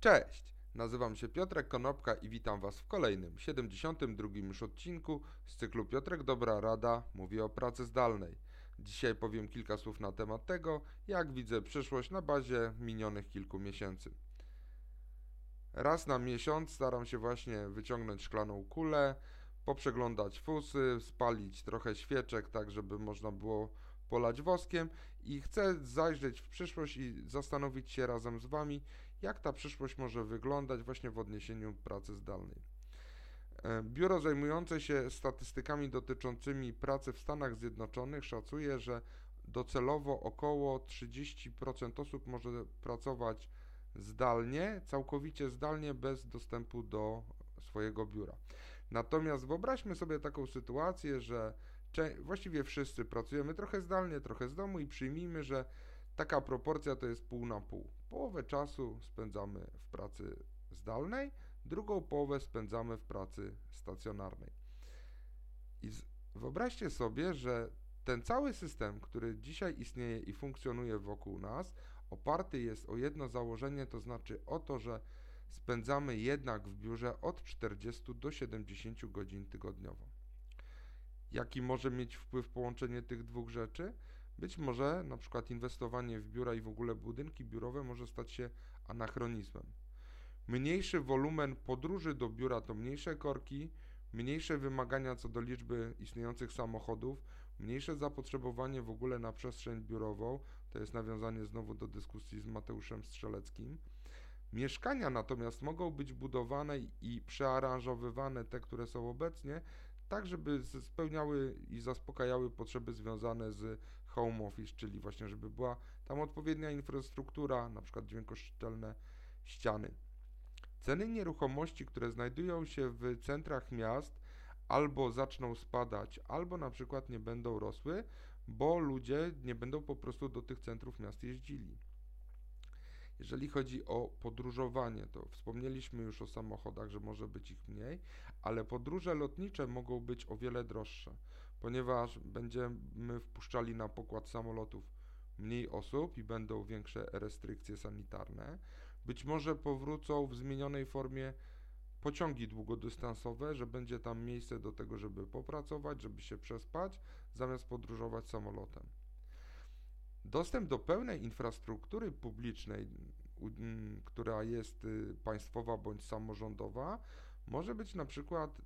Cześć! Nazywam się Piotrek Konopka i witam Was w kolejnym, 72 już odcinku z cyklu Piotrek Dobra Rada mówi o pracy zdalnej. Dzisiaj powiem kilka słów na temat tego, jak widzę przyszłość na bazie minionych kilku miesięcy. Raz na miesiąc staram się właśnie wyciągnąć szklaną kulę, poprzeglądać fusy, spalić trochę świeczek, tak żeby można było polać woskiem i chcę zajrzeć w przyszłość i zastanowić się razem z Wami, jak ta przyszłość może wyglądać właśnie w odniesieniu pracy zdalnej. E, biuro zajmujące się statystykami dotyczącymi pracy w Stanach Zjednoczonych szacuje, że docelowo około 30% osób może pracować zdalnie, całkowicie zdalnie, bez dostępu do swojego biura. Natomiast wyobraźmy sobie taką sytuację, że właściwie wszyscy pracujemy trochę zdalnie, trochę z domu i przyjmijmy, że taka proporcja to jest pół na pół. Połowę czasu spędzamy w pracy zdalnej, drugą połowę spędzamy w pracy stacjonarnej. I wyobraźcie sobie, że ten cały system, który dzisiaj istnieje i funkcjonuje wokół nas, oparty jest o jedno założenie, to znaczy o to, że spędzamy jednak w biurze od 40 do 70 godzin tygodniowo. Jaki może mieć wpływ połączenie tych dwóch rzeczy? Być może na przykład inwestowanie w biura i w ogóle budynki biurowe może stać się anachronizmem. Mniejszy wolumen podróży do biura to mniejsze korki, mniejsze wymagania co do liczby istniejących samochodów, mniejsze zapotrzebowanie w ogóle na przestrzeń biurową, to jest nawiązanie znowu do dyskusji z Mateuszem Strzeleckim. Mieszkania natomiast mogą być budowane i przearanżowywane, te, które są obecnie, tak żeby spełniały i zaspokajały potrzeby związane z home office, czyli właśnie żeby była tam odpowiednia infrastruktura, na przykład dźwiękoszczelne ściany. Ceny nieruchomości, które znajdują się w centrach miast, albo zaczną spadać, albo na przykład nie będą rosły, bo ludzie nie będą po prostu do tych centrów miast jeździli. Jeżeli chodzi o podróżowanie, to wspomnieliśmy już o samochodach, że może być ich mniej, ale podróże lotnicze mogą być o wiele droższe, ponieważ będziemy wpuszczali na pokład samolotów mniej osób i będą większe restrykcje sanitarne. Być może powrócą w zmienionej formie pociągi długodystansowe, że będzie tam miejsce do tego, żeby popracować, żeby się przespać, zamiast podróżować samolotem. Dostęp do pełnej infrastruktury publicznej, która jest y, państwowa bądź samorządowa, może być na przykład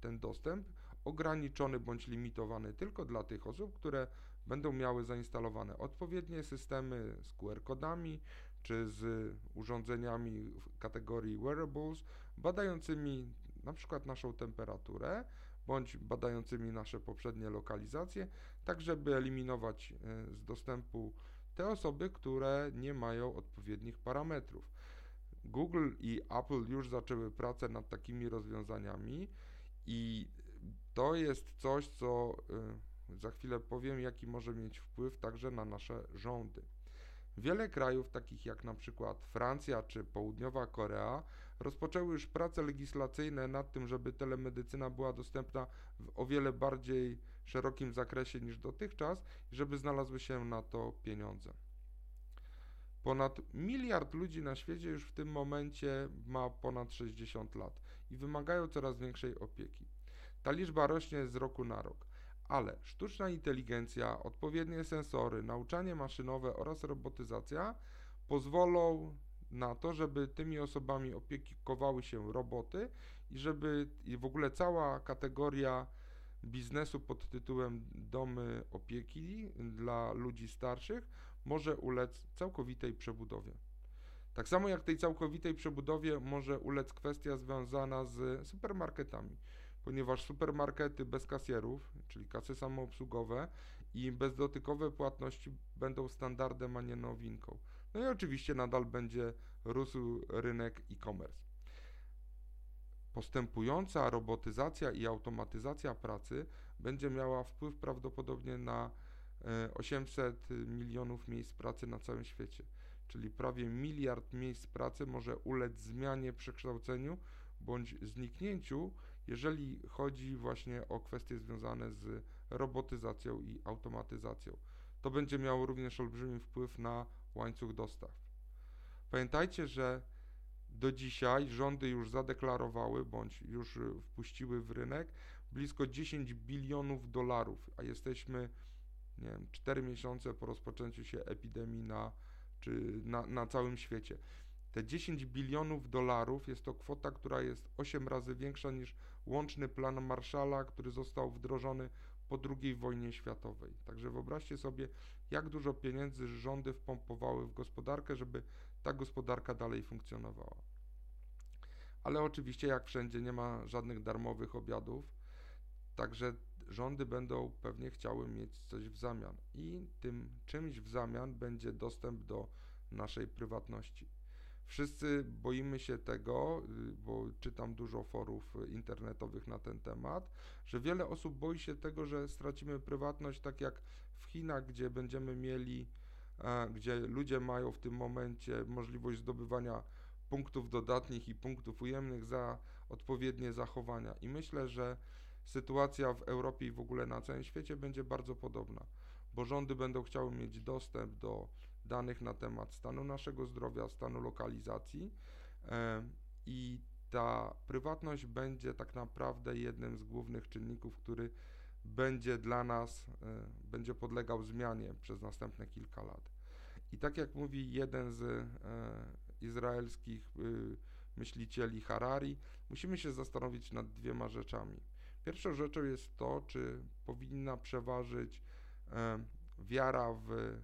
ten dostęp ograniczony bądź limitowany tylko dla tych osób, które będą miały zainstalowane odpowiednie systemy z QR-kodami czy z urządzeniami w kategorii wearables, badającymi na przykład naszą temperaturę bądź badającymi nasze poprzednie lokalizacje, tak żeby eliminować e, z dostępu te osoby, które nie mają odpowiednich parametrów. Google i Apple już zaczęły pracę nad takimi rozwiązaniami i to jest coś, co e, za chwilę powiem, jaki może mieć wpływ także na nasze rządy. Wiele krajów, takich jak na przykład Francja czy Południowa Korea, rozpoczęły już prace legislacyjne nad tym, żeby telemedycyna była dostępna w o wiele bardziej szerokim zakresie niż dotychczas i żeby znalazły się na to pieniądze. Ponad miliard ludzi na świecie już w tym momencie ma ponad 60 lat i wymagają coraz większej opieki. Ta liczba rośnie z roku na rok ale sztuczna inteligencja, odpowiednie sensory, nauczanie maszynowe oraz robotyzacja pozwolą na to, żeby tymi osobami opiekowały się roboty i żeby i w ogóle cała kategoria biznesu pod tytułem domy opieki dla ludzi starszych może ulec całkowitej przebudowie. Tak samo jak tej całkowitej przebudowie może ulec kwestia związana z supermarketami ponieważ supermarkety bez kasjerów, czyli kasy samoobsługowe i bezdotykowe płatności będą standardem, a nie nowinką. No i oczywiście nadal będzie rósł rynek e-commerce. Postępująca robotyzacja i automatyzacja pracy będzie miała wpływ prawdopodobnie na 800 e, milionów miejsc pracy na całym świecie, czyli prawie miliard miejsc pracy może ulec zmianie, przekształceniu bądź zniknięciu jeżeli chodzi właśnie o kwestie związane z robotyzacją i automatyzacją. To będzie miało również olbrzymi wpływ na łańcuch dostaw. Pamiętajcie, że Do dzisiaj rządy już zadeklarowały bądź już wpuściły w rynek blisko 10 bilionów dolarów, a jesteśmy nie wiem, 4 miesiące po rozpoczęciu się epidemii na, czy na, na całym świecie. Te 10 bilionów dolarów jest to kwota, która jest 8 razy większa niż łączny plan Marshalla, który został wdrożony po II wojnie światowej. Także wyobraźcie sobie, jak dużo pieniędzy rządy wpompowały w gospodarkę, żeby ta gospodarka dalej funkcjonowała. Ale oczywiście, jak wszędzie, nie ma żadnych darmowych obiadów, także rządy będą pewnie chciały mieć coś w zamian, i tym czymś w zamian będzie dostęp do naszej prywatności. Wszyscy boimy się tego, y, bo czytam dużo forów internetowych na ten temat, że wiele osób boi się tego, że stracimy prywatność, tak jak w Chinach, gdzie będziemy mieli, e, gdzie ludzie mają w tym momencie możliwość zdobywania punktów dodatnich i punktów ujemnych za odpowiednie zachowania. I myślę, że sytuacja w Europie i w ogóle na całym świecie będzie bardzo podobna, bo rządy będą chciały mieć dostęp do danych na temat stanu naszego zdrowia, stanu lokalizacji e, i ta prywatność będzie tak naprawdę jednym z głównych czynników, który będzie dla nas, e, będzie podlegał zmianie przez następne kilka lat. I tak jak mówi jeden z e, izraelskich myślicieli Harari, musimy się zastanowić nad dwiema rzeczami. Pierwszą rzeczą jest to, czy powinna przeważyć wiara w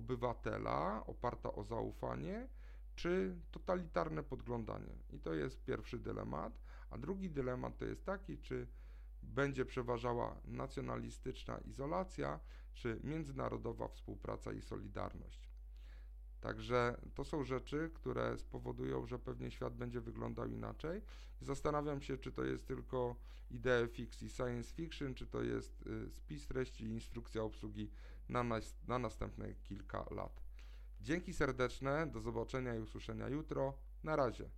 obywatela oparta o zaufanie, czy totalitarne podglądanie. I to jest pierwszy dylemat. A drugi dylemat to jest taki, czy będzie przeważała nacjonalistyczna izolacja, czy międzynarodowa współpraca i solidarność. Także to są rzeczy, które spowodują, że pewnie świat będzie wyglądał inaczej. Zastanawiam się, czy to jest tylko idea fix i science fiction, czy to jest y, spis treści i instrukcja obsługi na, na następne kilka lat. Dzięki serdeczne, do zobaczenia i usłyszenia jutro. Na razie.